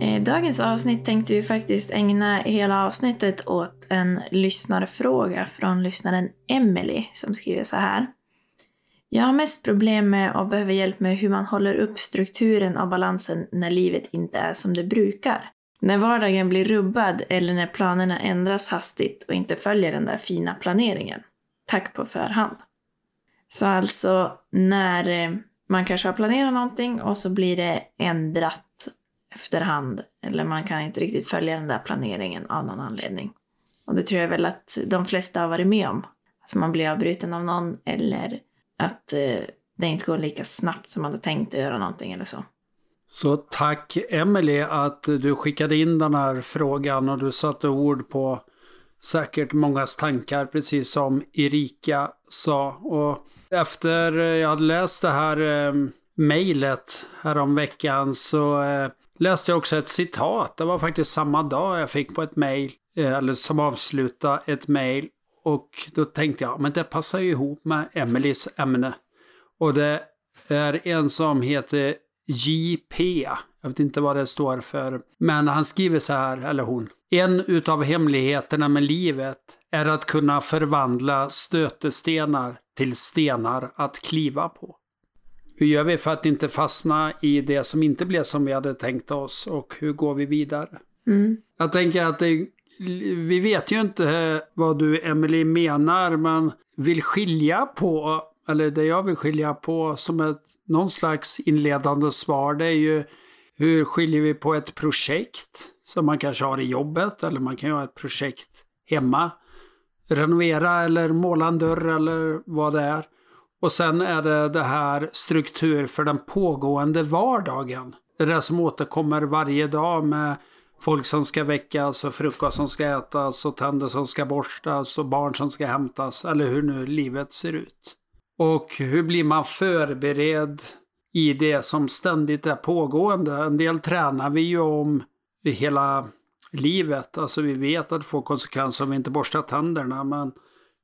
Eh, dagens avsnitt tänkte vi faktiskt ägna hela avsnittet åt en lyssnarfråga från lyssnaren Emily som skriver så här. Jag har mest problem med och behöver hjälp med hur man håller upp strukturen av balansen när livet inte är som det brukar. När vardagen blir rubbad eller när planerna ändras hastigt och inte följer den där fina planeringen. Tack på förhand. Så alltså när eh, man kanske har planerat någonting och så blir det ändrat efterhand. Eller man kan inte riktigt följa den där planeringen av någon anledning. Och det tror jag väl att de flesta har varit med om. Att man blir avbruten av någon eller att eh, det inte går lika snabbt som man hade tänkt att göra någonting eller så. Så tack Emelie att du skickade in den här frågan och du satte ord på säkert mångas tankar precis som Erika sa. Och efter jag hade läst det här eh, mejlet häromveckan så eh, läste jag också ett citat. Det var faktiskt samma dag jag fick på ett mejl, eh, eller som avsluta ett mejl. Och då tänkte jag, men det passar ju ihop med Emelies ämne. Och det är en som heter JP. Jag vet inte vad det står för. Men han skriver så här, eller hon. En utav hemligheterna med livet är att kunna förvandla stötestenar till stenar att kliva på. Hur gör vi för att inte fastna i det som inte blev som vi hade tänkt oss och hur går vi vidare? Mm. Jag tänker att det, vi vet ju inte vad du Emily menar, men vill skilja på, eller det jag vill skilja på som ett, någon slags inledande svar, det är ju hur skiljer vi på ett projekt som man kanske har i jobbet eller man kan ju ha ett projekt hemma. Renovera eller måla en dörr eller vad det är. Och sen är det det här struktur för den pågående vardagen. Det är det som återkommer varje dag med folk som ska väckas och frukost som ska ätas och tänder som ska borstas och barn som ska hämtas. Eller hur nu livet ser ut. Och hur blir man förberedd i det som ständigt är pågående? En del tränar vi ju om i hela livet. Alltså vi vet att det får konsekvenser om vi inte borstar tänderna. Men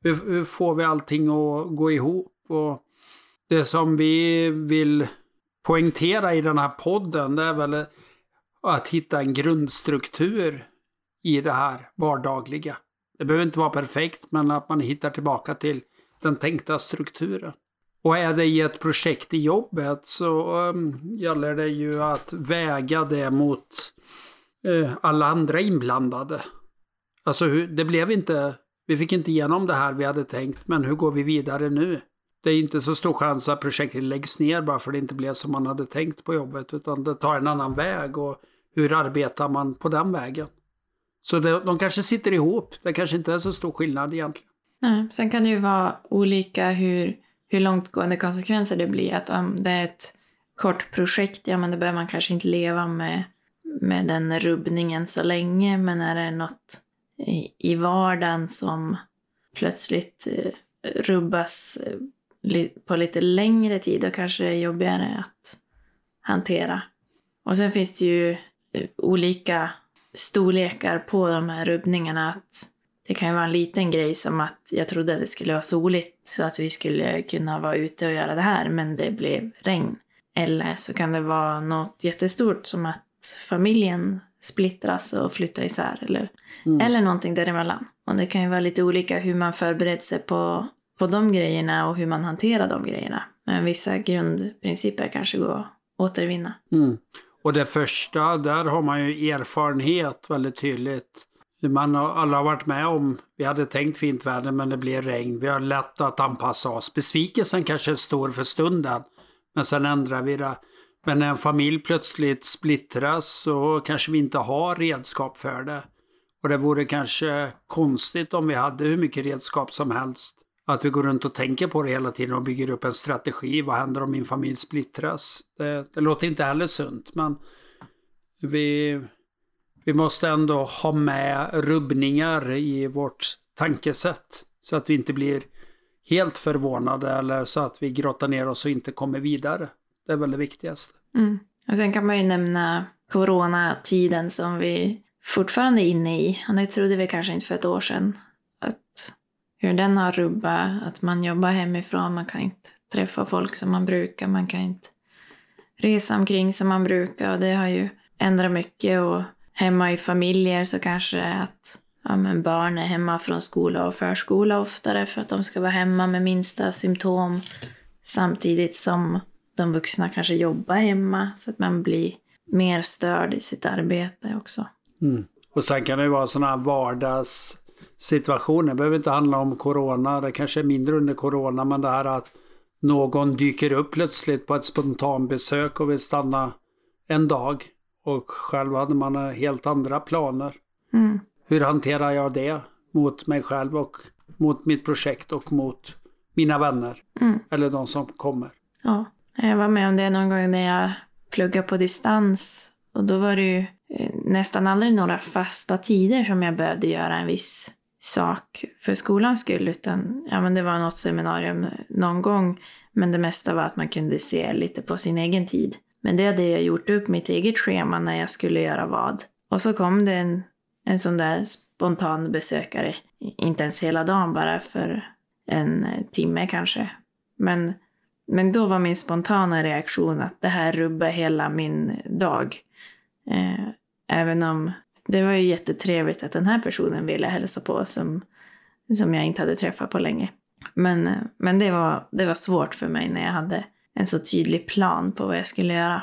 hur, hur får vi allting att gå ihop? Och det som vi vill poängtera i den här podden det är väl att hitta en grundstruktur i det här vardagliga. Det behöver inte vara perfekt men att man hittar tillbaka till den tänkta strukturen. Och är det i ett projekt i jobbet så um, gäller det ju att väga det mot uh, alla andra inblandade. Alltså det blev inte, vi fick inte igenom det här vi hade tänkt men hur går vi vidare nu? Det är inte så stor chans att projektet läggs ner bara för att det inte blev som man hade tänkt på jobbet. Utan det tar en annan väg och hur arbetar man på den vägen? Så det, de kanske sitter ihop. Det kanske inte är så stor skillnad egentligen. Nej, sen kan det ju vara olika hur, hur långtgående konsekvenser det blir. Att om det är ett kort projekt, ja men då behöver man kanske inte leva med, med den rubbningen så länge. Men är det något i, i vardagen som plötsligt eh, rubbas eh, på lite längre tid och kanske det är jobbigare att hantera. Och sen finns det ju eh, olika storlekar på de här rubbningarna. Att det kan ju vara en liten grej som att jag trodde att det skulle vara soligt så att vi skulle kunna vara ute och göra det här men det blev regn. Eller så kan det vara något jättestort som att familjen splittras och flyttar isär eller, mm. eller någonting däremellan. Och det kan ju vara lite olika hur man förbereder sig på på de grejerna och hur man hanterar de grejerna. Men vissa grundprinciper kanske går att återvinna. Mm. Och det första, där har man ju erfarenhet väldigt tydligt. Man har alla varit med om, vi hade tänkt fint väder men det blev regn. Vi har lätt att anpassa oss. Besvikelsen kanske är stor för stunden. Men sen ändrar vi det. Men när en familj plötsligt splittras så kanske vi inte har redskap för det. Och det vore kanske konstigt om vi hade hur mycket redskap som helst. Att vi går runt och tänker på det hela tiden och bygger upp en strategi. Vad händer om min familj splittras? Det, det låter inte heller sunt, men vi, vi måste ändå ha med rubbningar i vårt tankesätt. Så att vi inte blir helt förvånade eller så att vi grottar ner oss och inte kommer vidare. Det är väl det viktigaste. Mm. Och sen kan man ju nämna coronatiden som vi fortfarande är inne i. Och det trodde vi kanske inte för ett år sedan. Att hur den har rubbat, att man jobbar hemifrån, man kan inte träffa folk som man brukar, man kan inte resa omkring som man brukar. Och det har ju ändrat mycket. Och hemma i familjer så kanske att ja, men barn är hemma från skola och förskola oftare för att de ska vara hemma med minsta symptom. Samtidigt som de vuxna kanske jobbar hemma så att man blir mer störd i sitt arbete också. Mm. Och sen kan det ju vara sådana här vardags vardagssituationer. Det behöver inte handla om corona. Det kanske är mindre under corona. Men det här att någon dyker upp plötsligt på ett spontanbesök och vill stanna en dag. Och själv hade man helt andra planer. Mm. Hur hanterar jag det mot mig själv och mot mitt projekt och mot mina vänner? Mm. Eller de som kommer. Ja, jag var med om det någon gång när jag pluggade på distans. Och då var det ju eh, nästan aldrig några fasta tider som jag behövde göra en viss sak för skolans skull. Utan ja, men det var något seminarium någon gång. Men det mesta var att man kunde se lite på sin egen tid. Men det hade jag gjort upp mitt eget schema när jag skulle göra vad. Och så kom det en, en sån där spontan besökare. Inte ens hela dagen, bara för en timme kanske. Men, men då var min spontana reaktion att det här rubbar hela min dag. Eh, även om det var ju jättetrevligt att den här personen ville hälsa på som, som jag inte hade träffat på länge. Men, men det, var, det var svårt för mig när jag hade en så tydlig plan på vad jag skulle göra.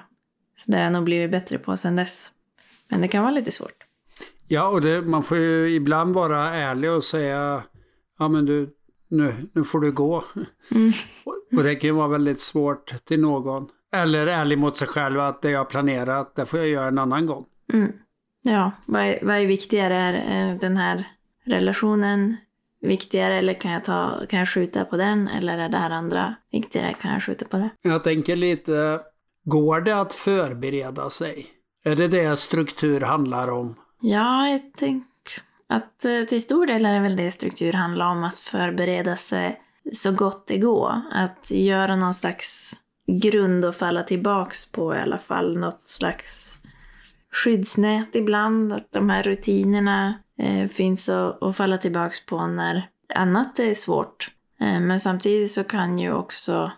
Så det har jag nog blivit bättre på sedan dess. Men det kan vara lite svårt. Ja, och det, man får ju ibland vara ärlig och säga ja men du, nu, nu får du gå. Mm. Och det kan ju vara väldigt svårt till någon. Eller ärlig mot sig själv att det jag planerat, det får jag göra en annan gång. Mm. Ja, vad är, vad är viktigare? Är eh, den här relationen viktigare eller kan jag, ta, kan jag skjuta på den? Eller är det här andra viktigare? Kan jag skjuta på det? Jag tänker lite, går det att förbereda sig? Är det det struktur handlar om? Ja, jag tänker att eh, till stor del är det väl det struktur handlar om, att förbereda sig så gott det går. Att göra någon slags grund att falla tillbaks på i alla fall. Något slags skyddsnät ibland, att de här rutinerna eh, finns att, att falla tillbaks på när annat är svårt. Eh, men samtidigt så kan ju också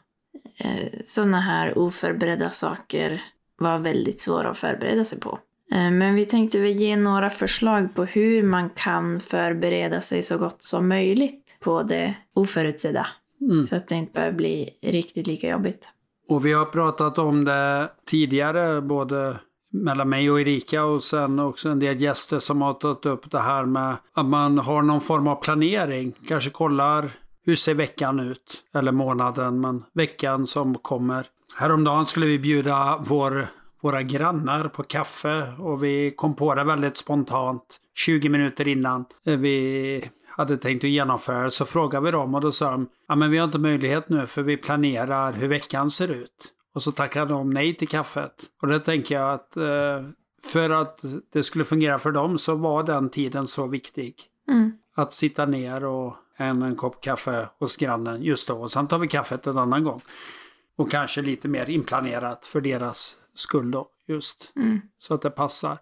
eh, sådana här oförberedda saker vara väldigt svåra att förbereda sig på. Eh, men vi tänkte väl ge några förslag på hur man kan förbereda sig så gott som möjligt på det oförutsedda. Mm. Så att det inte behöver bli riktigt lika jobbigt. Och vi har pratat om det tidigare, både mellan mig och Erika och sen också en del gäster som har tagit upp det här med att man har någon form av planering. Kanske kollar hur ser veckan ut? Eller månaden, men veckan som kommer. Häromdagen skulle vi bjuda vår, våra grannar på kaffe och vi kom på det väldigt spontant. 20 minuter innan vi hade tänkt att genomföra så frågade vi dem och då sa de ja men vi har inte möjlighet nu för vi planerar hur veckan ser ut. Och så tackade de nej till kaffet. Och det tänker jag att eh, för att det skulle fungera för dem så var den tiden så viktig. Mm. Att sitta ner och en, en kopp kaffe hos grannen just då. Och sen tar vi kaffet en annan gång. Och kanske lite mer inplanerat för deras skull då. Just. Mm. Så att det passar.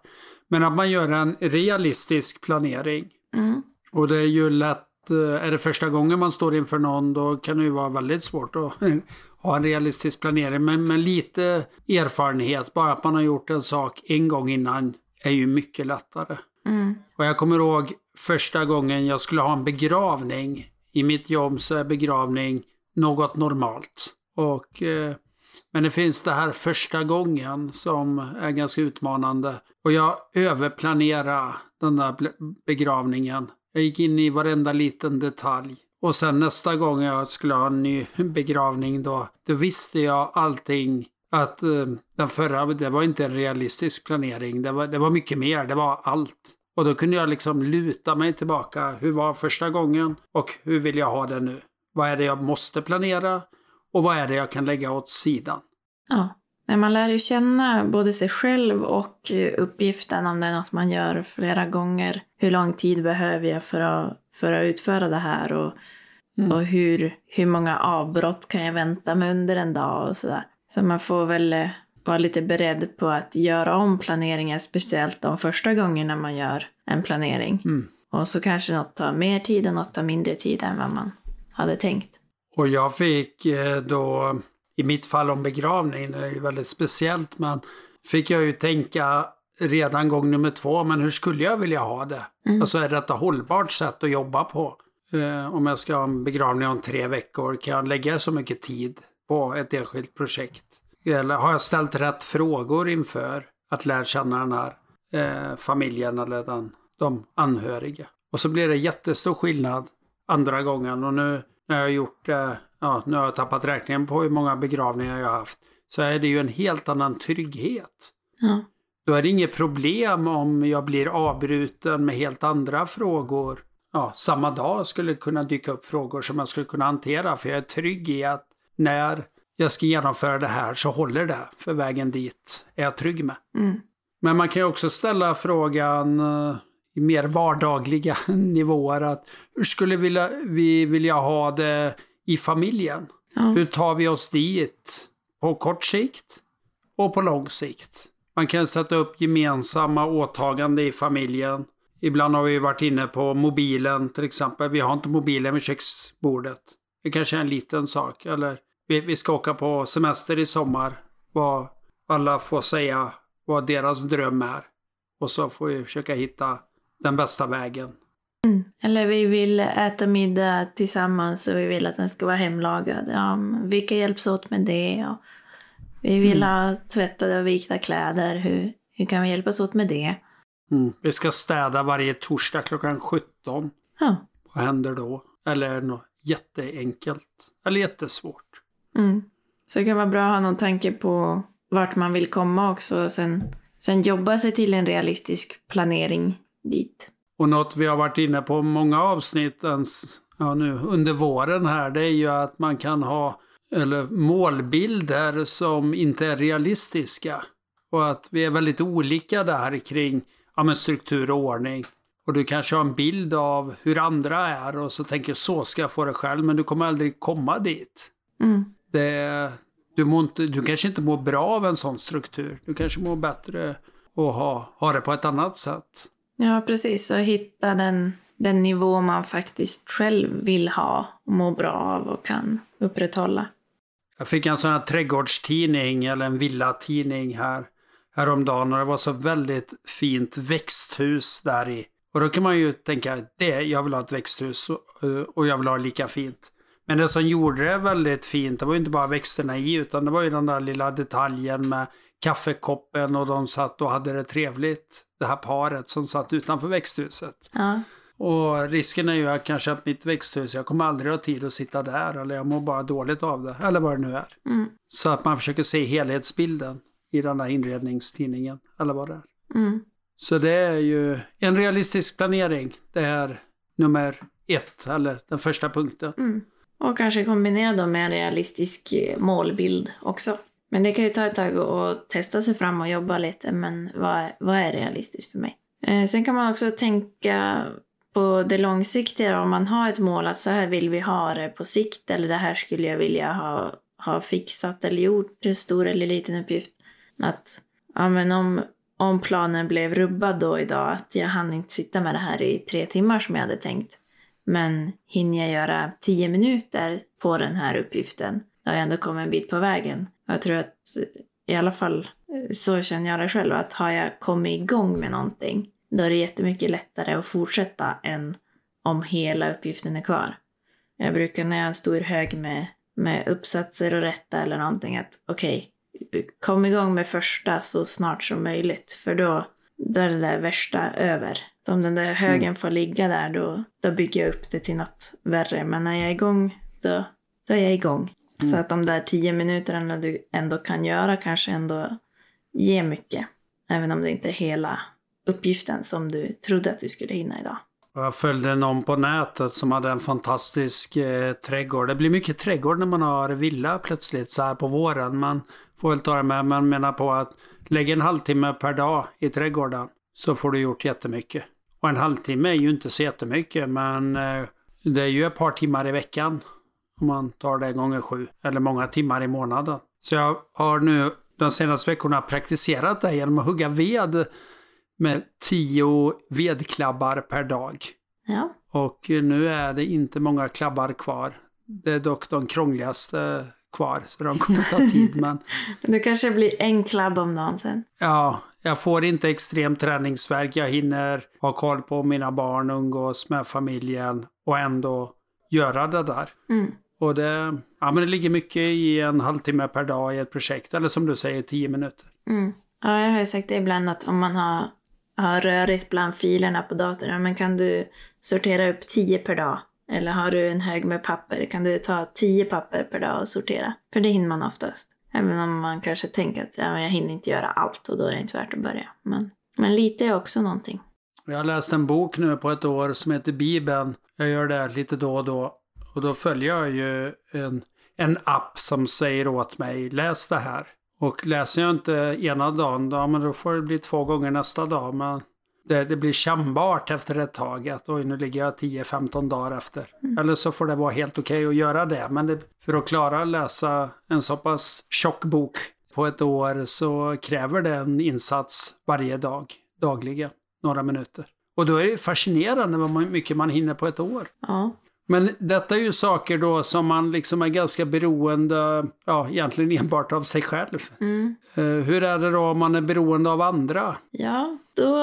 Men att man gör en realistisk planering. Mm. Och det är ju lätt, är det första gången man står inför någon då kan det ju vara väldigt svårt att ha en realistisk planering. Men med lite erfarenhet, bara att man har gjort en sak en gång innan är ju mycket lättare. Mm. Och jag kommer ihåg första gången jag skulle ha en begravning. I mitt jobb så är begravning något normalt. Och, eh, men det finns det här första gången som är ganska utmanande. Och jag överplanerade den där begravningen. Jag gick in i varenda liten detalj. Och sen nästa gång jag skulle ha en ny begravning då, då visste jag allting. Att uh, den förra, det var inte en realistisk planering. Det var, det var mycket mer, det var allt. Och då kunde jag liksom luta mig tillbaka. Hur var första gången? Och hur vill jag ha det nu? Vad är det jag måste planera? Och vad är det jag kan lägga åt sidan? Ja, man lär ju känna både sig själv och eh, uppgiften om det är något man gör flera gånger. Hur lång tid behöver jag för att, för att utföra det här? Och Mm. Och hur, hur många avbrott kan jag vänta med under en dag och sådär. Så man får väl eh, vara lite beredd på att göra om planeringen, speciellt de första gångerna man gör en planering. Mm. Och så kanske något tar mer tid och något tar mindre tid än vad man hade tänkt. Och jag fick eh, då, i mitt fall om begravning, det är ju väldigt speciellt, men fick jag ju tänka redan gång nummer två, men hur skulle jag vilja ha det? Mm. Alltså är detta hållbart sätt att jobba på? Eh, om jag ska ha en begravning om tre veckor, kan jag lägga så mycket tid på ett enskilt projekt? Eller har jag ställt rätt frågor inför att lära känna den här eh, familjen eller den, de anhöriga? Och så blir det jättestor skillnad andra gången och nu när jag har gjort det, ja nu har jag tappat räkningen på hur många begravningar jag har haft, så är det ju en helt annan trygghet. Ja. Då är det inget problem om jag blir avbruten med helt andra frågor. Ja, samma dag skulle kunna dyka upp frågor som jag skulle kunna hantera för jag är trygg i att när jag ska genomföra det här så håller det för vägen dit är jag trygg med. Mm. Men man kan ju också ställa frågan eh, i mer vardagliga nivåer att hur skulle vi vilja, vi vilja ha det i familjen? Ja. Hur tar vi oss dit på kort sikt och på lång sikt? Man kan sätta upp gemensamma åtagande i familjen. Ibland har vi varit inne på mobilen till exempel. Vi har inte mobilen vid köksbordet. Det kanske är en liten sak. Eller vi, vi ska åka på semester i sommar. Vad alla får säga vad deras dröm är. Och så får vi försöka hitta den bästa vägen. Eller vi vill äta middag tillsammans och vi vill att den ska vara hemlagad. Ja, vilka hjälps åt med det? Och vi vill ha tvättade och vikta kläder. Hur, hur kan vi hjälpas åt med det? Mm. Vi ska städa varje torsdag klockan 17. Ja. Vad händer då? Eller är det något jätteenkelt? Eller jättesvårt? Mm. Så det kan vara bra att ha någon tanke på vart man vill komma också och sen, sen jobba sig till en realistisk planering dit. Och något vi har varit inne på många avsnitt ens, ja, nu under våren här, det är ju att man kan ha eller målbilder som inte är realistiska. Och att vi är väldigt olika där kring ja, men struktur och ordning. Och du kanske har en bild av hur andra är och så tänker så ska jag få det själv, men du kommer aldrig komma dit. Mm. Det, du, mår inte, du kanske inte mår bra av en sån struktur. Du kanske mår bättre att ha, ha det på ett annat sätt. Ja, precis. Och hitta den, den nivå man faktiskt själv vill ha och må bra av och kan upprätthålla. Jag fick en sån här trädgårdstidning eller en villatidning här häromdagen och det var så väldigt fint växthus där i. Och då kan man ju tänka, det, jag vill ha ett växthus och, jag vill ha lika fint. Men det som gjorde det väldigt fint, det var ju inte bara växterna i utan det var ju den där lilla detaljen med kaffekoppen och de satt och hade det trevligt. Det här paret som satt utanför växthuset. Ja. Och risken är ju att kanske att mitt växthus, jag kommer aldrig ha tid att sitta där eller jag mår bara dåligt av det. Eller vad det nu är. Mm. Så att man försöker se helhetsbilden i den här inredningstidningen. Eller vad det är. Mm. Så det är ju en realistisk planering. Det är nummer ett, eller den första punkten. Mm. Och kanske kombinera dem med en realistisk eh, målbild också. Men det kan ju ta ett tag att testa sig fram och jobba lite, men vad är, vad är realistiskt för mig? Eh, sen kan man också tänka på det långsiktiga, om man har ett mål att så här vill vi ha det på sikt, eller det här skulle jag vilja ha, ha fixat eller gjort, stor eller liten uppgift. Att ja, men om, om planen blev rubbad då idag, att jag hann inte sitta med det här i tre timmar som jag hade tänkt. Men hinner jag göra tio minuter på den här uppgiften, då har jag ändå kommit en bit på vägen. Jag tror att, i alla fall så känner jag det själv, att har jag kommit igång med någonting, då är det jättemycket lättare att fortsätta än om hela uppgiften är kvar. Jag brukar när jag har en stor hög med, med uppsatser och rätta eller någonting, att okej, kom igång med första så snart som möjligt, för då, då är det där värsta över. Om den där högen får ligga där, då, då bygger jag upp det till något värre. Men när jag är igång, då, då är jag igång. Så att de där tio minuterna du ändå kan göra kanske ändå ger mycket. Även om det inte är hela uppgiften som du trodde att du skulle hinna idag. Jag följde någon på nätet som hade en fantastisk eh, trädgård. Det blir mycket trädgård när man har villa plötsligt så här på våren. Man får väl ta det med. Man menar på att lägga en halvtimme per dag i trädgården så får du gjort jättemycket. Och en halvtimme är ju inte så jättemycket men eh, det är ju ett par timmar i veckan. Om man tar det gånger sju. Eller många timmar i månaden. Så jag har nu de senaste veckorna praktiserat det genom att hugga ved med tio vedklabbar per dag. Ja. Och nu är det inte många klabbar kvar. Det är dock de krångligaste kvar, så de kommer ta tid. Men Det kanske blir en klabb om dagen sen. ja, jag får inte extrem träningsverk. Jag hinner ha koll på mina barn, umgås med familjen och ändå göra det där. Mm. Och det, ja, men det ligger mycket i en halvtimme per dag i ett projekt. Eller som du säger, tio minuter. Mm. Ja, jag har ju sagt det ibland att om man har, har rörigt bland filerna på datorn, men kan du sortera upp tio per dag? Eller har du en hög med papper, kan du ta tio papper per dag och sortera? För det hinner man oftast. Även om man kanske tänker att ja, men jag hinner inte göra allt och då är det inte värt att börja. Men, men lite är också någonting. Jag har läst en bok nu på ett år som heter Bibeln. Jag gör det lite då och då. Och då följer jag ju en, en app som säger åt mig, läs det här. Och läser jag inte ena dagen, då, men då får det bli två gånger nästa dag. Men det, det blir kännbart efter ett tag att oj, nu ligger jag 10-15 dagar efter. Eller så får det vara helt okej att göra det. Men det, för att klara att läsa en så pass tjock bok på ett år så kräver det en insats varje dag, dagligen, några minuter. Och då är det fascinerande vad mycket man hinner på ett år. Ja. Men detta är ju saker då som man liksom är ganska beroende, ja egentligen enbart av sig själv. Mm. Eh, hur är det då om man är beroende av andra? Ja, då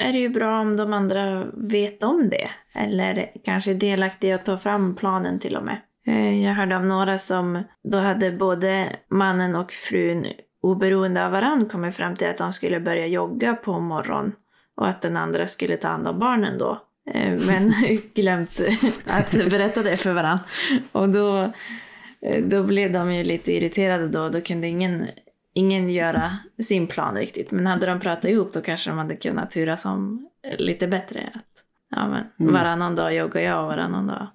är det ju bra om de andra vet om det. Eller kanske är delaktiga att ta fram planen till och med. Eh, Jag hörde om några som då hade både mannen och frun oberoende av varandra kommit fram till att de skulle börja jogga på morgonen och att den andra skulle ta hand om barnen då. Eh, Men glömt att berätta det för varandra. Och då, eh, då blev de ju lite irriterade då. Då kunde ingen ingen göra sin plan riktigt. Men hade de pratat ihop då kanske de hade kunnat turas om lite bättre. Att, ja, men Mm. Varannan dag joggar jag och varannan dag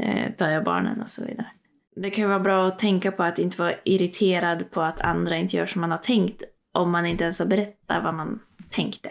eh, tar jag barnen och så vidare. Det kan ju vara bra att tänka på att inte vara irriterad på att andra inte gör som man har tänkt om man inte ens har berättat vad man tänkte.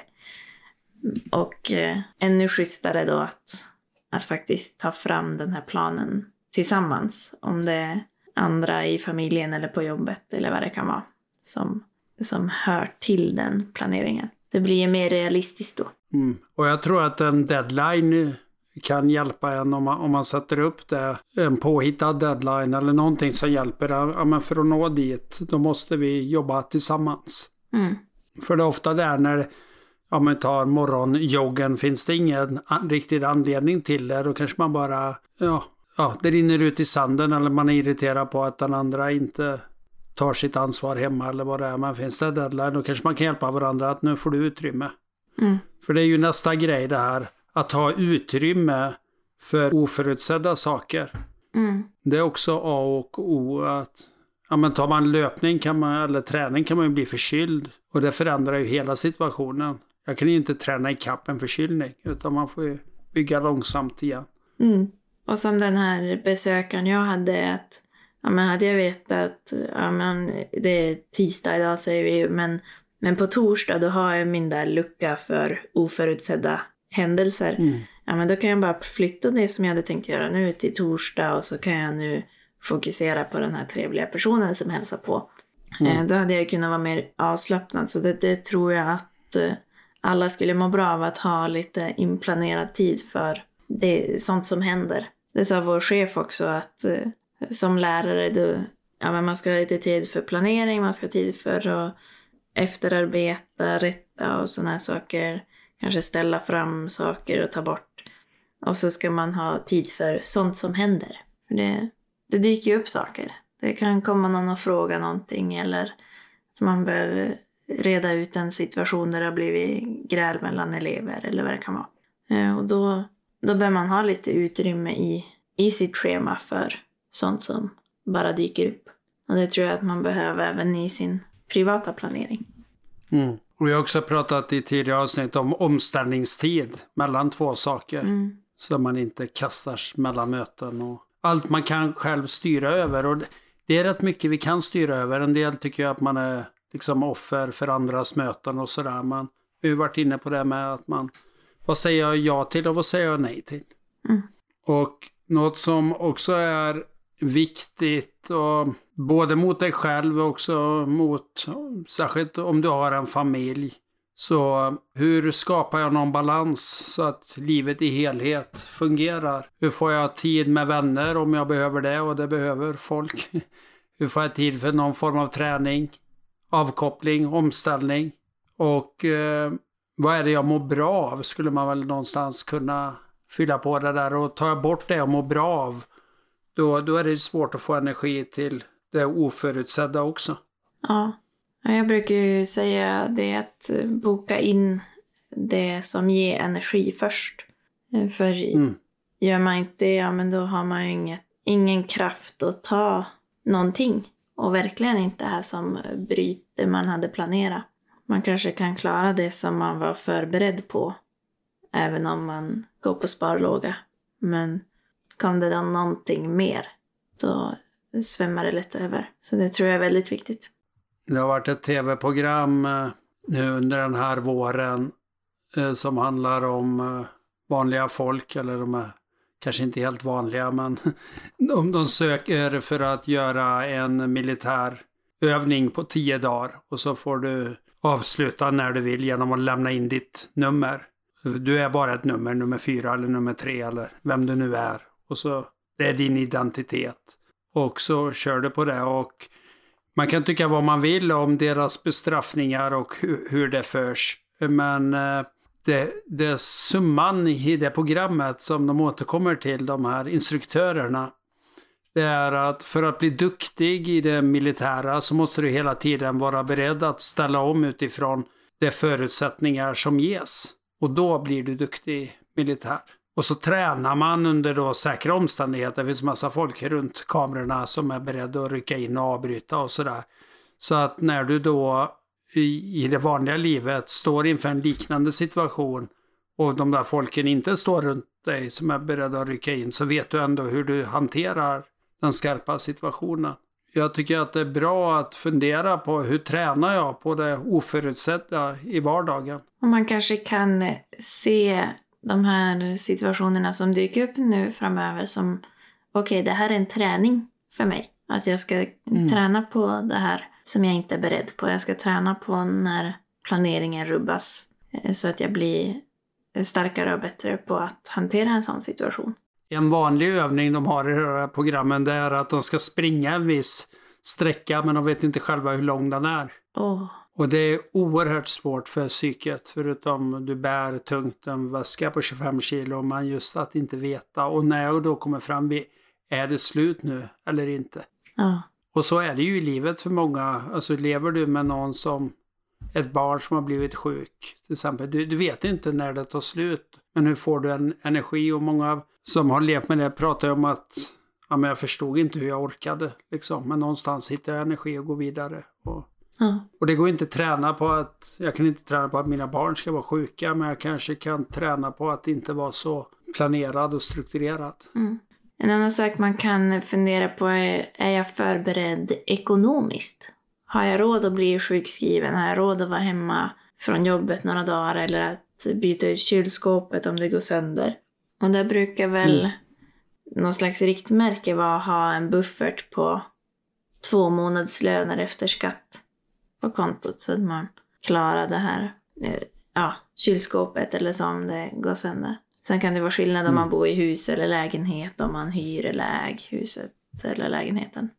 Och eh, ännu schysstare då att, att faktiskt ta fram den här planen tillsammans. Om det är andra i familjen eller på jobbet eller vad det kan vara som, som hör till den planeringen. Det blir ju mer realistiskt då. Mm. Och jag tror att en deadline kan hjälpa en om man, om man sätter upp det. En påhittad deadline eller någonting som hjälper. Ja, men för att nå dit, då måste vi jobba tillsammans. Mm. För det är ofta där när ja, man tar morgonjoggen finns det ingen an- riktig anledning till det. Då kanske man bara, ja, ja, det rinner ut i sanden eller man är irriterad på att den andra inte tar sitt ansvar hemma eller vad det är. Men finns det deadline då kanske man kan hjälpa varandra att nu får du utrymme. Mm. För det är ju nästa grej det här, att ha utrymme för oförutsedda saker. Mm. Det är också A och O. Att, ja, men tar man löpning kan man, eller träning kan man ju bli förkyld. Och det förändrar ju hela situationen. Jag kan ju inte träna i kapp en förkylning. Utan man får ju bygga långsamt igen. Mm. Och som den här besökaren jag hade att ja, men hade jag vetat ja, men det är tisdag idag säger vi men, men på torsdag då har jag min där lucka för oförutsedda händelser. Mm. Ja, men då kan jag bara flytta det som jag hade tänkt göra nu till torsdag och så kan jag nu fokusera på den här trevliga personen som hälsar på. Mm. Eh, då hade jag kunnat vara mer avslappnad. Så det, det tror jag att eh, alla skulle må bra av att ha lite inplanerad tid för det, sånt som händer. Det sa vår chef också att eh, som lärare, du, ja, men man ska ha lite tid för planering, man ska ha tid för att efterarbeta, rätta och sådana här saker. Kanske ställa fram saker och ta bort. Och så ska man ha tid för sånt som händer. För det, det dyker ju upp saker. Det kan komma någon och fråga någonting eller att man behöver reda ut en situation där det har blivit gräl mellan elever eller vad det kan vara. Eh, Och då, då bör man ha lite utrymme i, i sitt schema för sånt som bara dyker upp. Och det tror jag att man behöver även i sin privata planering. Mm. Och vi har också pratat i tidigare avsnitt om omställningstid mellan två saker. Mm. Så man inte kastas mellan möten och allt man kan själv styra över. Och det- det är rätt mycket vi kan styra över. En del tycker jag att man är liksom offer för andras möten och sådär. Men vi har varit inne på det med att man, vad säger jag ja till och vad säger jag nej till? Mm. Och Något som också är viktigt, och både mot dig själv och också mot, särskilt om du har en familj. Så hur skapar jag någon balans så att livet i helhet fungerar? Hur får jag tid med vänner om jag behöver det och det behöver folk? Hur får jag tid för någon form av träning, avkoppling, omställning? Och eh, vad är det jag mår bra av? Skulle man väl någonstans kunna fylla på det där. Och tar jag bort det jag mår bra av, då, då är det svårt att få energi till det oförutsedda också. Ja. Jag brukar ju säga det att boka in det som ger energi först. För mm. gör man inte det, ja men då har man inget, ingen kraft att ta någonting. Och verkligen inte här som bryter man hade planerat. Man kanske kan klara det som man var förberedd på. Även om man går på sparlåga. Men kom det då någonting mer, då svämmar det lätt över. Så det tror jag är väldigt viktigt. Det har varit ett tv-program nu under den här våren eh, som handlar om eh, vanliga folk, eller de här kanske inte helt vanliga, men om de söker för att göra en militär övning på tio dagar och så får du avsluta när du vill genom att lämna in ditt nummer. Du är bara ett nummer, nummer fyra eller nummer tre eller vem du nu är. Och så, det är din identitet. Och så kör du på det och man kan tycka vad man vill om deras bestraffningar och hur, hur det förs. Men eh, det, det summan i det programmet som de återkommer till, de här instruktörerna, det är att för att bli duktig i det militära så måste du hela tiden vara beredd att ställa om utifrån de förutsättningar som ges. Och då blir du duktig militär. Och så tränar man under då säkra omständigheter. Det finns massa folk runt kamerorna som är beredda att rycka in och avbryta och sådär. Så att när du då i, i det vanliga livet står inför en liknande situation och de där folken inte står runt dig som är beredda att rycka in så vet du ändå hur du hanterar den skarpa situationen. Jag tycker att det är bra att fundera på hur tränar jag på det oförutsedda i vardagen. Och man kanske kan se de här situationerna som dyker upp nu framöver som okej, okay, det här är en träning för mig. Att jag ska mm. träna på det här som jag inte är beredd på. Jag ska träna på när planeringen rubbas eh, så att jag blir starkare och bättre på att hantera en sån situation. En vanlig övning de har i de här programmen det är att de ska springa en viss sträcka men de vet inte själva hur lång den är. Oh. Och det är oerhört svårt för psyket förutom du bär tungt en väska på 25 kilo men just att inte veta och när jag då kommer fram vid är det slut nu eller inte? Ja. Och så är det ju i livet för många. Alltså lever du med någon som ett barn som har blivit sjuk till exempel. Du, du vet inte när det tar slut. Men hur får du en energi? Och många som har levt med det pratar om att ja, men jag förstod inte hur jag orkade. Liksom. Men någonstans hittar jag energi och går vidare. Och, ja. och det går inte att träna på att, jag kan inte träna på att mina barn ska vara sjuka. Men jag kanske kan träna på att inte vara så planerad och strukturerad. Mm. En annan sak man kan fundera på är, är jag förberedd ekonomiskt? Har jag råd att bli sjukskriven? Har jag råd att vara hemma från jobbet några dagar eller att byta ut kylskåpet om det går sönder? Och där brukar väl mm. någon slags riktmärke vara att ha en buffert på två månadslöner efter skatt på kontot så att man klarar det här eh, ja, kylskåpet eller så om det går sönder. Sen kan det vara skillnad om mm. man bor i hus eller lägenhet, om man hyr eller äger huset eller lägenheten.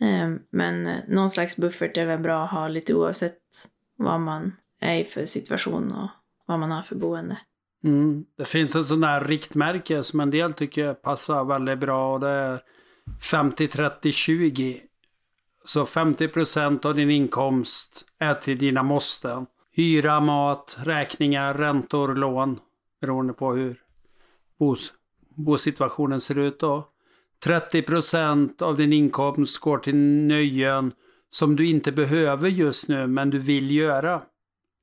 Ehm, men eh, någon slags buffert är väl bra att ha lite oavsett vad man är i för situation och vad man har för boende. Mm. Det finns en sån där riktmärke som en del tycker passar väldigt bra och det är 50-30-20. Så 50% av din inkomst är till dina måsten. Hyra, mat, räkningar, räntor, lån. Beroende på hur bos, bosituationen ser ut då. 30% av din inkomst går till nöjen som du inte behöver just nu men du vill göra.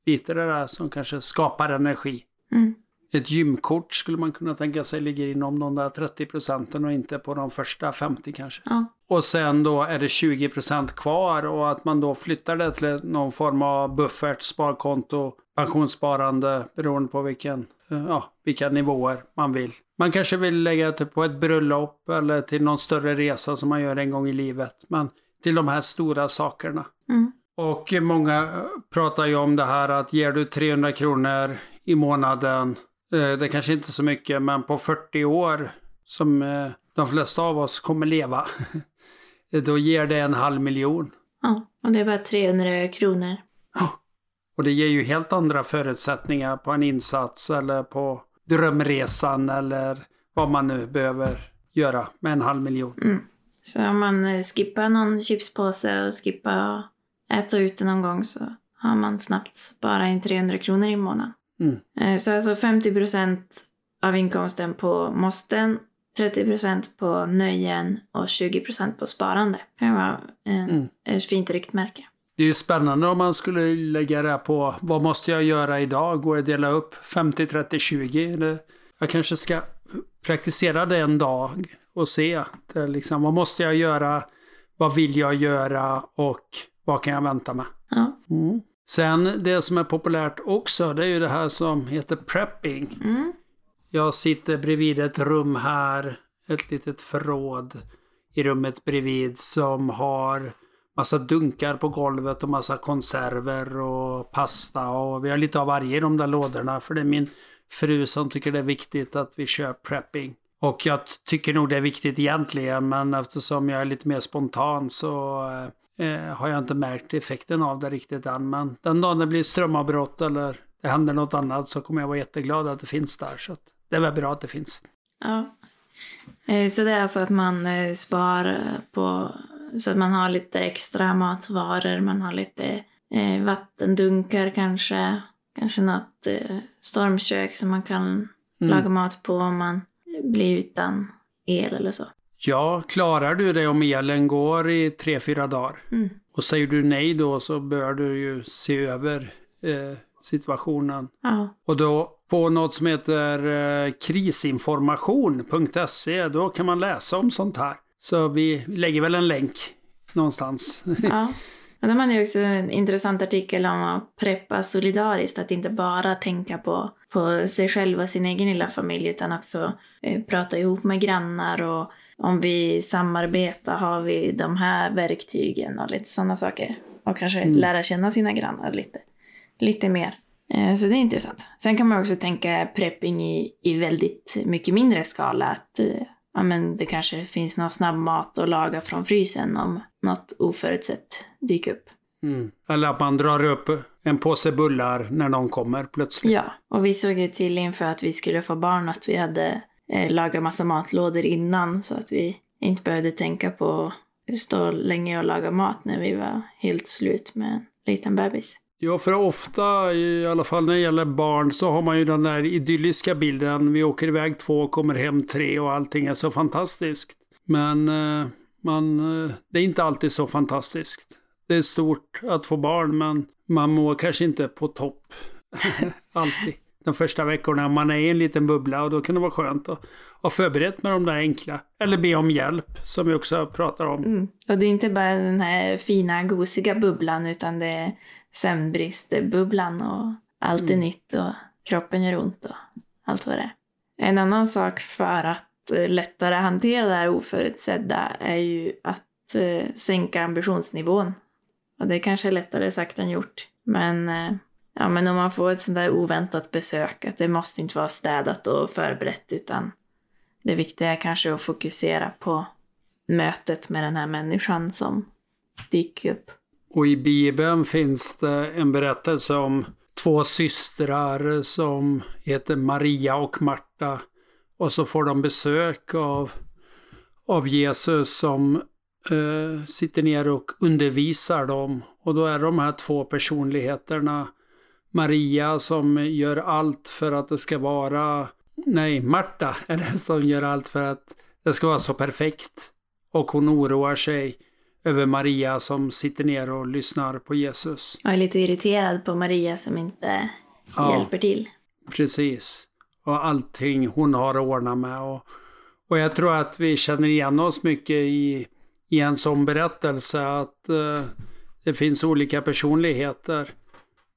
Lite det där som kanske skapar energi. Mm. Ett gymkort skulle man kunna tänka sig ligger inom de där 30 procenten och inte på de första 50 kanske. Ja. Och sen då är det 20 procent kvar och att man då flyttar det till någon form av buffert, sparkonto, pensionssparande beroende på vilken, ja, vilka nivåer man vill Man kanske vill lägga det på ett bröllop eller till någon större resa som man gör en gång i livet. Men till de här stora sakerna. Mm. Och många pratar ju om det här att ger du 300 kronor i månaden, eh, det kanske inte är så mycket, men på 40 år som eh, de flesta av oss kommer leva, då ger det en halv miljon. Ja, och det är bara 300 kronor. Och det ger ju helt andra förutsättningar på en insats eller på drömresan eller vad man nu behöver göra med en halv miljon. Mm. Så om man eh, skippar någon chipspåse och skippar att äta ute någon gång så har man snabbt sparat in 300 kronor i månaden. Mm. Eh, Så alltså 50 procent av inkomsten på måsten, 30 procent på nöjen och 20 procent på sparande. Det kan vara en, Mm. ett fint riktmärke. Det är ju spännande om man skulle lägga det på vad måste jag göra idag? Går det att dela upp 50, 30, 20? Eller jag kanske ska praktisera det en dag och se. Det är liksom, vad måste jag göra? Vad vill jag göra? Och vad kan jag vänta med? Ja. Mm. Sen det som är populärt också, det är ju det här som heter prepping. Mm. Jag sitter bredvid ett rum här, ett litet förråd i rummet bredvid som har massa dunkar på golvet och massa konserver och pasta och vi har lite av varje i de där lådorna för det är min fru som tycker det är viktigt att vi kör prepping. Och jag tycker nog det är viktigt egentligen men eftersom jag är lite mer spontan så eh, har jag inte märkt effekten av det riktigt än. Men den dagen det blir strömavbrott eller det händer något annat så kommer jag vara jätteglad att det finns där. Så det är väl bra att det finns. Ja. Eh, Så det är alltså att man eh, sparar på så att man har lite extra matvaror, man har lite eh, vattendunkar kanske, kanske något eh, stormkök som man kan Mm. laga mat på om man blir utan el eller så. Ja, klarar du det om elen går i tre, fyra dagar? Mm. Och säger du nej då så bör du ju se över eh, situationen. Ja. Och då på något som heter eh, krisinformation.se då kan man läsa om sånt här. Så vi lägger väl en länk någonstans. ja. Och de hade också en intressant artikel om att preppa solidariskt, att inte bara tänka på, på sig själv och sin egen lilla familj utan också eh, prata ihop med grannar och om vi samarbetar har vi de här verktygen och lite sådana saker. Och kanske Mm. lära känna sina grannar lite, lite mer. Eh, så det är intressant. Sen kan man också tänka prepping i, i väldigt mycket mindre skala. Att eh, ja, men det kanske finns någon snabbmat att laga från frysen om något oförutsett dyker upp. Mm. Eller att man drar upp en påse bullar när någon kommer plötsligt. Ja, och vi såg ju till inför att vi skulle få barn att vi hade eh, laga massa matlådor innan så att vi inte behövde tänka på att stå länge och laga mat när vi var helt slut med en liten bebis. Ja, för ofta, i alla fall när det gäller barn, så har man ju den där idylliska bilden. Vi åker iväg två och kommer hem tre och allting är så fantastiskt. Men eh, man, eh, det är inte alltid så fantastiskt. Det är stort att få barn, men man mår kanske inte på topp alltid. De första veckorna man är i en liten bubbla och då kan det vara skönt att ha förberett med de där enkla. Eller be om hjälp, som vi också pratar om. Mm. Och det är inte bara den här fina, gosiga bubblan utan det är sömnbristbubblan och allt är Mm. nytt och kroppen gör ont och allt vad det är. En annan sak för att eh, lättare hantera det här oförutsedda är ju att eh, sänka ambitionsnivån. Och det kanske är lättare sagt än gjort. Men, eh, ja, men om man får ett sånt där oväntat besök, att det måste inte vara städat och förberett utan det viktiga är kanske att fokusera på mötet med den här människan som dyker upp. Och i Bibeln finns det en berättelse om två systrar som heter Maria och Marta. Och så får de besök av, av Jesus som eh, sitter ner och undervisar dem. Och då är de här två personligheterna Maria som gör allt för att det ska vara... Nej, Marta är den som gör allt för att det ska vara så perfekt. Och hon oroar sig över Maria som sitter ner och lyssnar på Jesus. Jag är lite irriterad på Maria som inte Ja. hjälper till. Precis. Och allting hon har att ordna med. Och, och jag tror att vi känner igen oss mycket i, i en sån berättelse att eh, det finns olika personligheter.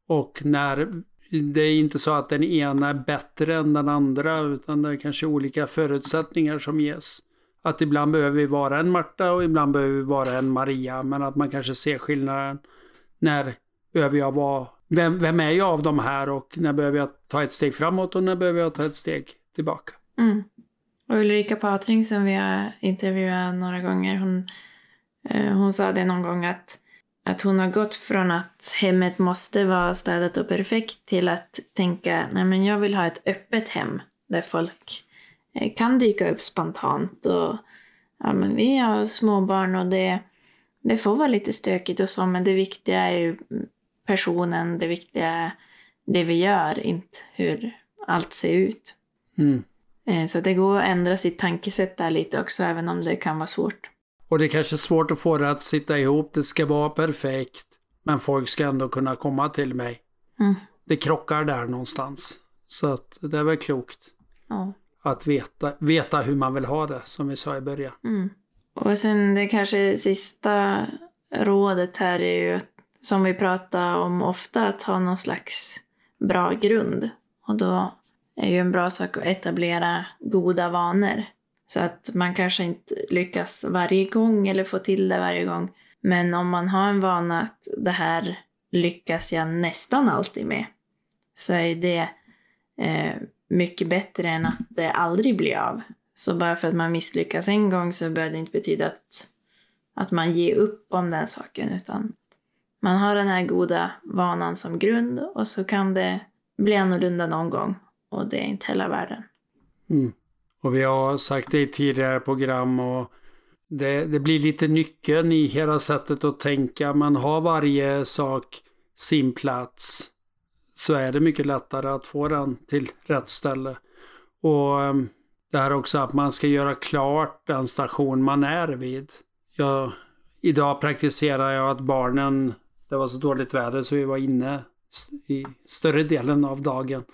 Och när det är inte så att den ena är bättre än den andra utan det är kanske olika förutsättningar som ges. Att ibland behöver vi vara en Marta och ibland behöver vi vara en Maria men att man kanske ser skillnaden. När behöver jag vara, vem, vem är jag av de här och när behöver jag ta ett steg framåt och när behöver jag ta ett steg tillbaka. Mm. Och Ulrika Patring som vi har intervjuat några gånger, hon, eh, hon sa det någon gång att, att hon har gått från att hemmet måste vara städat och perfekt till att tänka, nej men jag vill ha ett öppet hem där folk eh, kan dyka upp spontant och ja men vi har småbarn och det, det får vara lite stökigt och så men det viktiga är ju personen, det viktiga är det vi gör, inte hur allt ser ut. Mm. Eh, Så det går att ändra sitt tankesätt där lite också, även om det kan vara svårt. Och det är kanske svårt att få det att sitta ihop. Det ska vara perfekt. Men folk ska ändå kunna komma till mig. Mm. Det krockar där någonstans. Så att det är väl klokt Ja. att veta, veta hur man vill ha det, som vi sa i början. Mm. Och sen det kanske sista rådet här är ju, att- som vi pratar om ofta, att ha någon slags bra grund. Och då är ju en bra sak att etablera goda vanor. Så att man kanske inte lyckas varje gång eller får till det varje gång. Men om man har en vana att det här lyckas jag nästan alltid med. Så är det eh, mycket bättre än att det aldrig blir av. Så bara för att man misslyckas en gång så behöver det inte betyda att, att man ger upp om den saken. Utan man har den här goda vanan som grund och så kan det bli annorlunda någon gång. Och det är inte hela världen. Mm. Och vi har sagt det i tidigare program och det, det blir lite nyckeln i hela sättet att tänka. Man har varje sak sin plats så är det mycket lättare att få den till rätt ställe. Och ehm, det här också att man ska göra klart den station man är vid. Jag, idag praktiserar jag att barnen, det var så dåligt väder så vi var inne i större delen av dagen.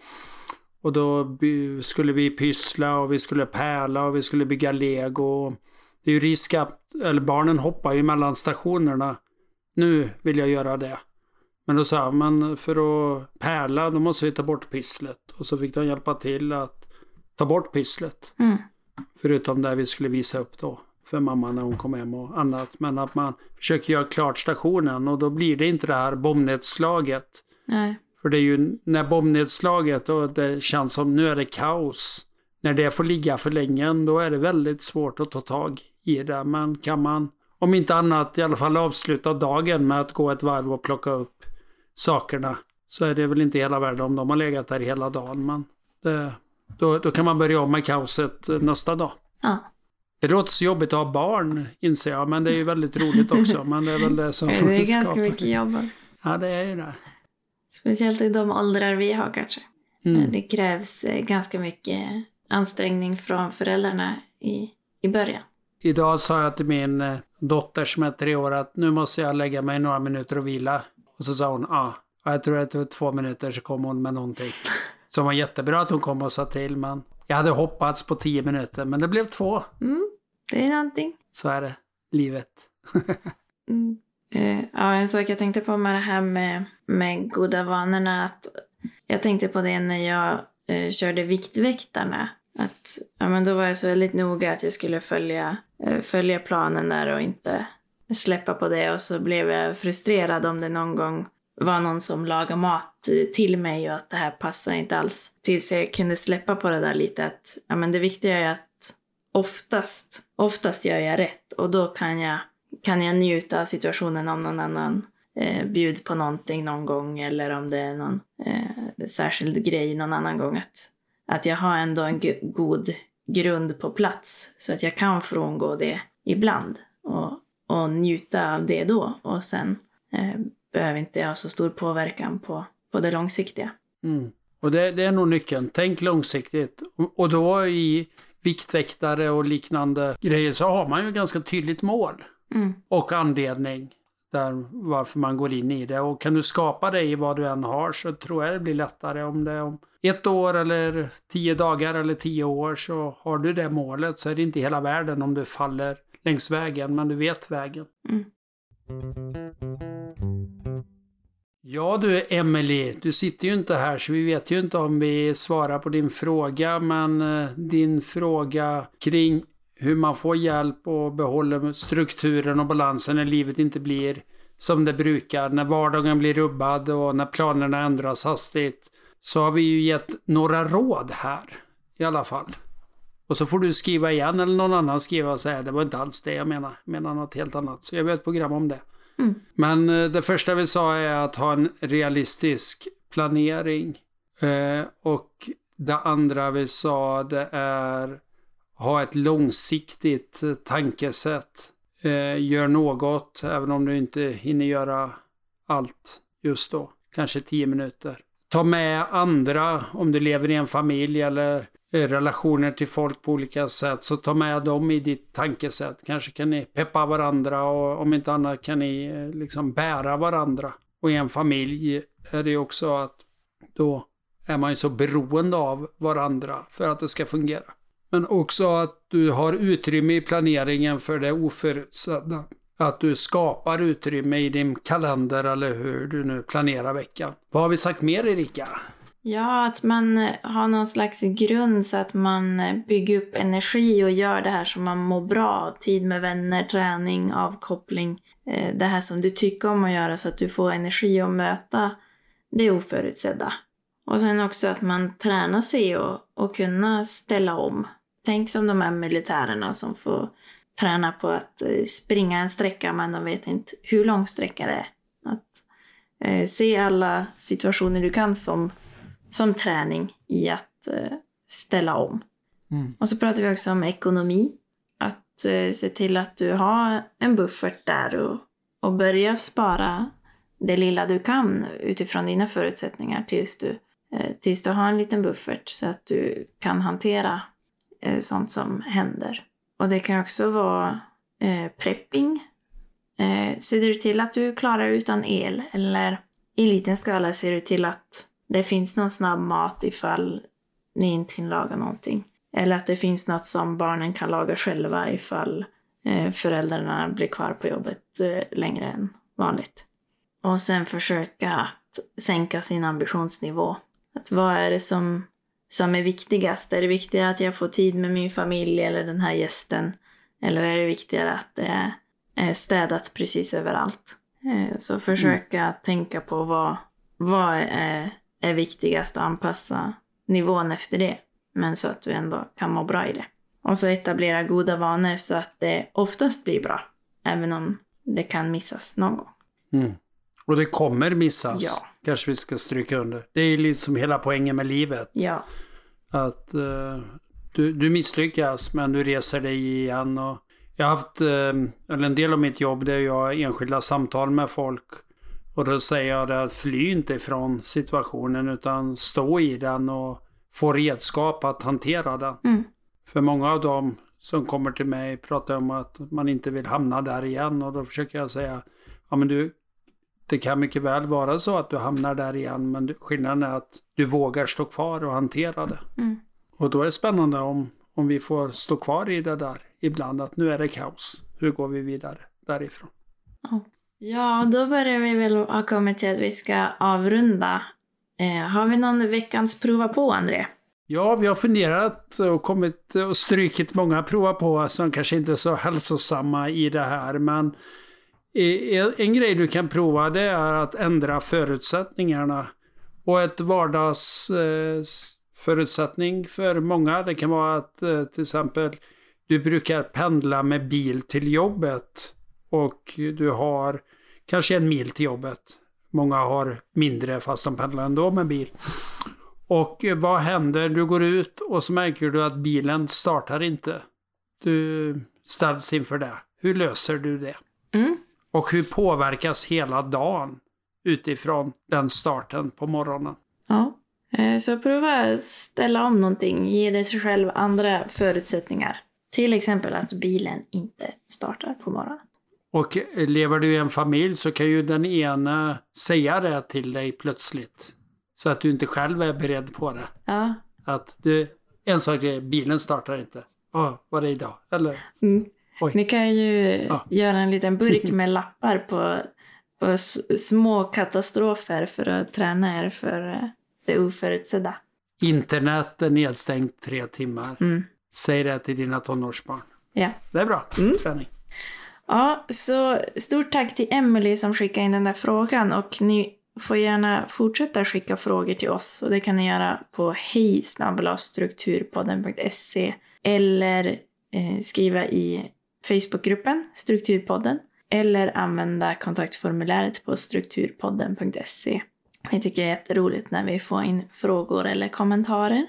Och då skulle vi pyssla och vi skulle pärla och vi skulle bygga lego. Det är ju risk att, eller barnen hoppar ju mellan stationerna. Nu vill jag göra det. Men då sa jag, men för att pärla då måste vi ta bort pysslet. Och så fick de hjälpa till att ta bort pysslet. Mm. Förutom det vi skulle visa upp då för mamma när hon kom hem och annat. Men att man försöker göra klart stationen och då blir det inte det här bombnedslaget. Nej. För det är ju när bombnedslaget och det känns som nu är det kaos. När det får ligga för länge då är det väldigt svårt att ta tag i det. Men kan man om inte annat i alla fall avsluta dagen med att gå ett varv och plocka upp sakerna. Så är det väl inte hela världen om de har legat där hela dagen. Men det, då, då kan man börja om med kaoset nästa dag. Ja. Det låter så jobbigt att ha barn inser jag. Men det är ju väldigt roligt också. Men det är väl det som Det är ganska mycket jobb också. Ja det är ju det. Speciellt i de åldrar vi har kanske. Mm. Det krävs eh, ganska mycket ansträngning från föräldrarna i, i början. Idag sa jag till min eh, dotter som är tre år att nu måste jag lägga mig några minuter och vila. Och så sa hon ja. Ja, Jag tror att det var två minuter så kom hon med någonting. Så det var jättebra att hon kom och sa till men jag hade hoppats på tio minuter men det blev två. Mm. Det är någonting. Så är det. Livet. Mm. Uh, ja, en sak jag tänkte på med det här med, med goda vanorna. Att jag tänkte på det när jag uh, körde Viktväktarna. Att, ja, men då var jag så väldigt noga att jag skulle följa, uh, följa planen där och inte släppa på det. Och så blev jag frustrerad om det någon gång var någon som lagade mat till mig och att det här passar inte alls. Tills jag kunde släppa på det där lite att ja, men det viktiga är att oftast, oftast gör jag rätt och då kan jag, kan jag njuta av situationen om någon annan eh, bjuder på någonting någon gång eller om det är någon eh, särskild grej någon annan gång. Att, att jag har ändå en god grund på plats så att jag kan frångå det ibland och, och njuta av det då och sen eh, behöver inte jag ha så stor påverkan på, på det långsiktiga. Mm. Och det, det är nog nyckeln. Tänk långsiktigt. Och, och då i viktväktare och liknande grejer så har man ju ganska tydligt mål. Mm. och anledning där varför man går in i det. Och kan du skapa det i vad du än har så tror jag det blir lättare om det är om ett år eller tio dagar eller tio år så har du det målet så är det inte hela världen om du faller längs vägen men du vet vägen. Mm. Ja du Emily, du sitter ju inte här så vi vet ju inte om vi svarar på din fråga. Men eh, din fråga kring hur man får hjälp och behåller strukturen och balansen när livet inte blir som det brukar. När vardagen blir rubbad och när planerna ändras hastigt. Så har vi ju gett några råd här i alla fall. Och så får du skriva igen eller någon annan skriva och säga det var inte alls det jag menar. Jag menar något helt annat. Så jag vet ett program om det. Mm. Men eh, det första vi sa är att ha en realistisk planering. Eh, och det andra vi sa det är ha ett långsiktigt eh, tankesätt. Eh, gör något, även om du inte hinner göra allt just då. Kanske tio minuter. Ta med andra om du lever i en familj eller eh, relationer till folk på olika sätt. Så ta med dem i ditt tankesätt. Kanske kan ni peppa varandra och om inte annat kan ni eh, liksom bära varandra. Och i en familj är det också att då är man ju så beroende av varandra för att det ska fungera. Men också att du har utrymme i planeringen för det oförutsedda. Att du skapar utrymme i din kalender eller hur du nu planerar veckan. Vad har vi sagt mer Erika? Ja, att man har någon slags grund så att man bygger upp energi och gör det här som man mår bra av. Tid med vänner, träning, avkoppling. Eh, det här som du tycker om att göra så att du får energi att möta det oförutsedda. Och sen också att man tränar sig och, och kunna ställa om. Tänk som de här militärerna som får träna på att eh, springa en sträcka men de vet inte hur lång sträcka det är. Att eh, se alla situationer du kan som, som träning i att eh, ställa om. Mm. Och så pratar vi också om ekonomi. Att eh, se till att du har en buffert där och, och börja spara det lilla du kan utifrån dina förutsättningar tills du, eh, tills du har en liten buffert så att du kan hantera eh, sånt som händer. Och det kan också vara eh, prepping. Eh, ser du till att du klarar utan el eller i liten skala ser du till att det finns någon snabb mat ifall ni inte hinner laga någonting. Eller att det finns något som barnen kan laga själva ifall eh, föräldrarna blir kvar på jobbet eh, längre än vanligt. Och sen försöka att sänka sin ambitionsnivå. Att vad är det som, som är viktigast? Är det viktigare att jag får tid med min familj eller den här gästen? Eller är det viktigare att det är städat precis överallt? Eh, Så försöka tänka på vad, vad är, är viktigast och anpassa nivån efter det. Men så att du ändå kan må bra i det. Och så etablera goda vanor så att det oftast blir bra. Även om det kan missas någon gång. Mm. Och det kommer missas. Ja. Kanske vi ska stryka under. Det är liksom hela poängen med livet. Ja. Att eh, du, du misslyckas men du reser dig igen. Och jag har haft, eh, eller en del av mitt jobb det är jag har enskilda samtal med folk. Och då säger jag det att fly inte ifrån situationen utan stå i den och få redskap att hantera den. Mm. För många av dem som kommer till mig pratar om att man inte vill hamna där igen och då försöker jag säga ja men du det kan mycket väl vara så att du hamnar där igen men skillnaden är att du vågar stå kvar och hantera det. Mm. Och då är det spännande om, om vi får stå kvar i det där ibland att nu är det kaos. Hur går vi vidare därifrån? Ja, då börjar vi väl ha kommit till att vi ska avrunda. Eh, har vi någon veckans prova på, André? Ja, vi har funderat och kommit och strykit många prova på som kanske inte är så hälsosamma i det här. Men en grej du kan prova det är att ändra förutsättningarna. Och ett vardagsförutsättning eh, för många det kan vara att eh, till exempel du brukar pendla med bil till jobbet. Och du har kanske en mil till jobbet. Många har mindre fast de pendlar ändå med bil. Och vad händer? Du går ut och så märker du att bilen startar inte. Du ställs inför det. Hur löser du det? Mm. Och hur påverkas hela dagen utifrån den starten på morgonen? Ja. Eh, Så prova att ställa om någonting. Ge dig själv andra förutsättningar. Till exempel att bilen inte startar på morgonen. Och lever du i en familj så kan ju den ena säga det till dig plötsligt. Så att du inte själv är beredd på det. Ja. Att du, en sak är bilen startar inte. Åh, var det idag? Eller? Mm. Oj. Ni kan ju Ja. göra en liten burk med lappar på på små katastrofer för att träna er för eh, det oförutsedda. Internet är nedstängt tre timmar. Mm. Säg det till dina tonårsbarn. Ja. Det är bra. Mm. Träning. Ja, så stort tack till Emily som skickade in den där frågan och ni får gärna fortsätta skicka frågor till oss och det kan ni göra på hej strukturpodden.se eller eh, skriva i Facebookgruppen Strukturpodden eller använda kontaktformuläret på strukturpodden.se. Vi tycker det är jätteroligt när vi får in frågor eller kommentarer.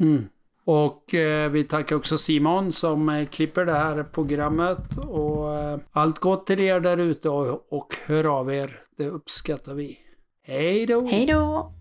Mm. Och eh, vi tackar också Simon som eh, klipper det här programmet. Och eh, allt gott till er där ute och, och hör av er. Det uppskattar vi. Hej då! Hej då!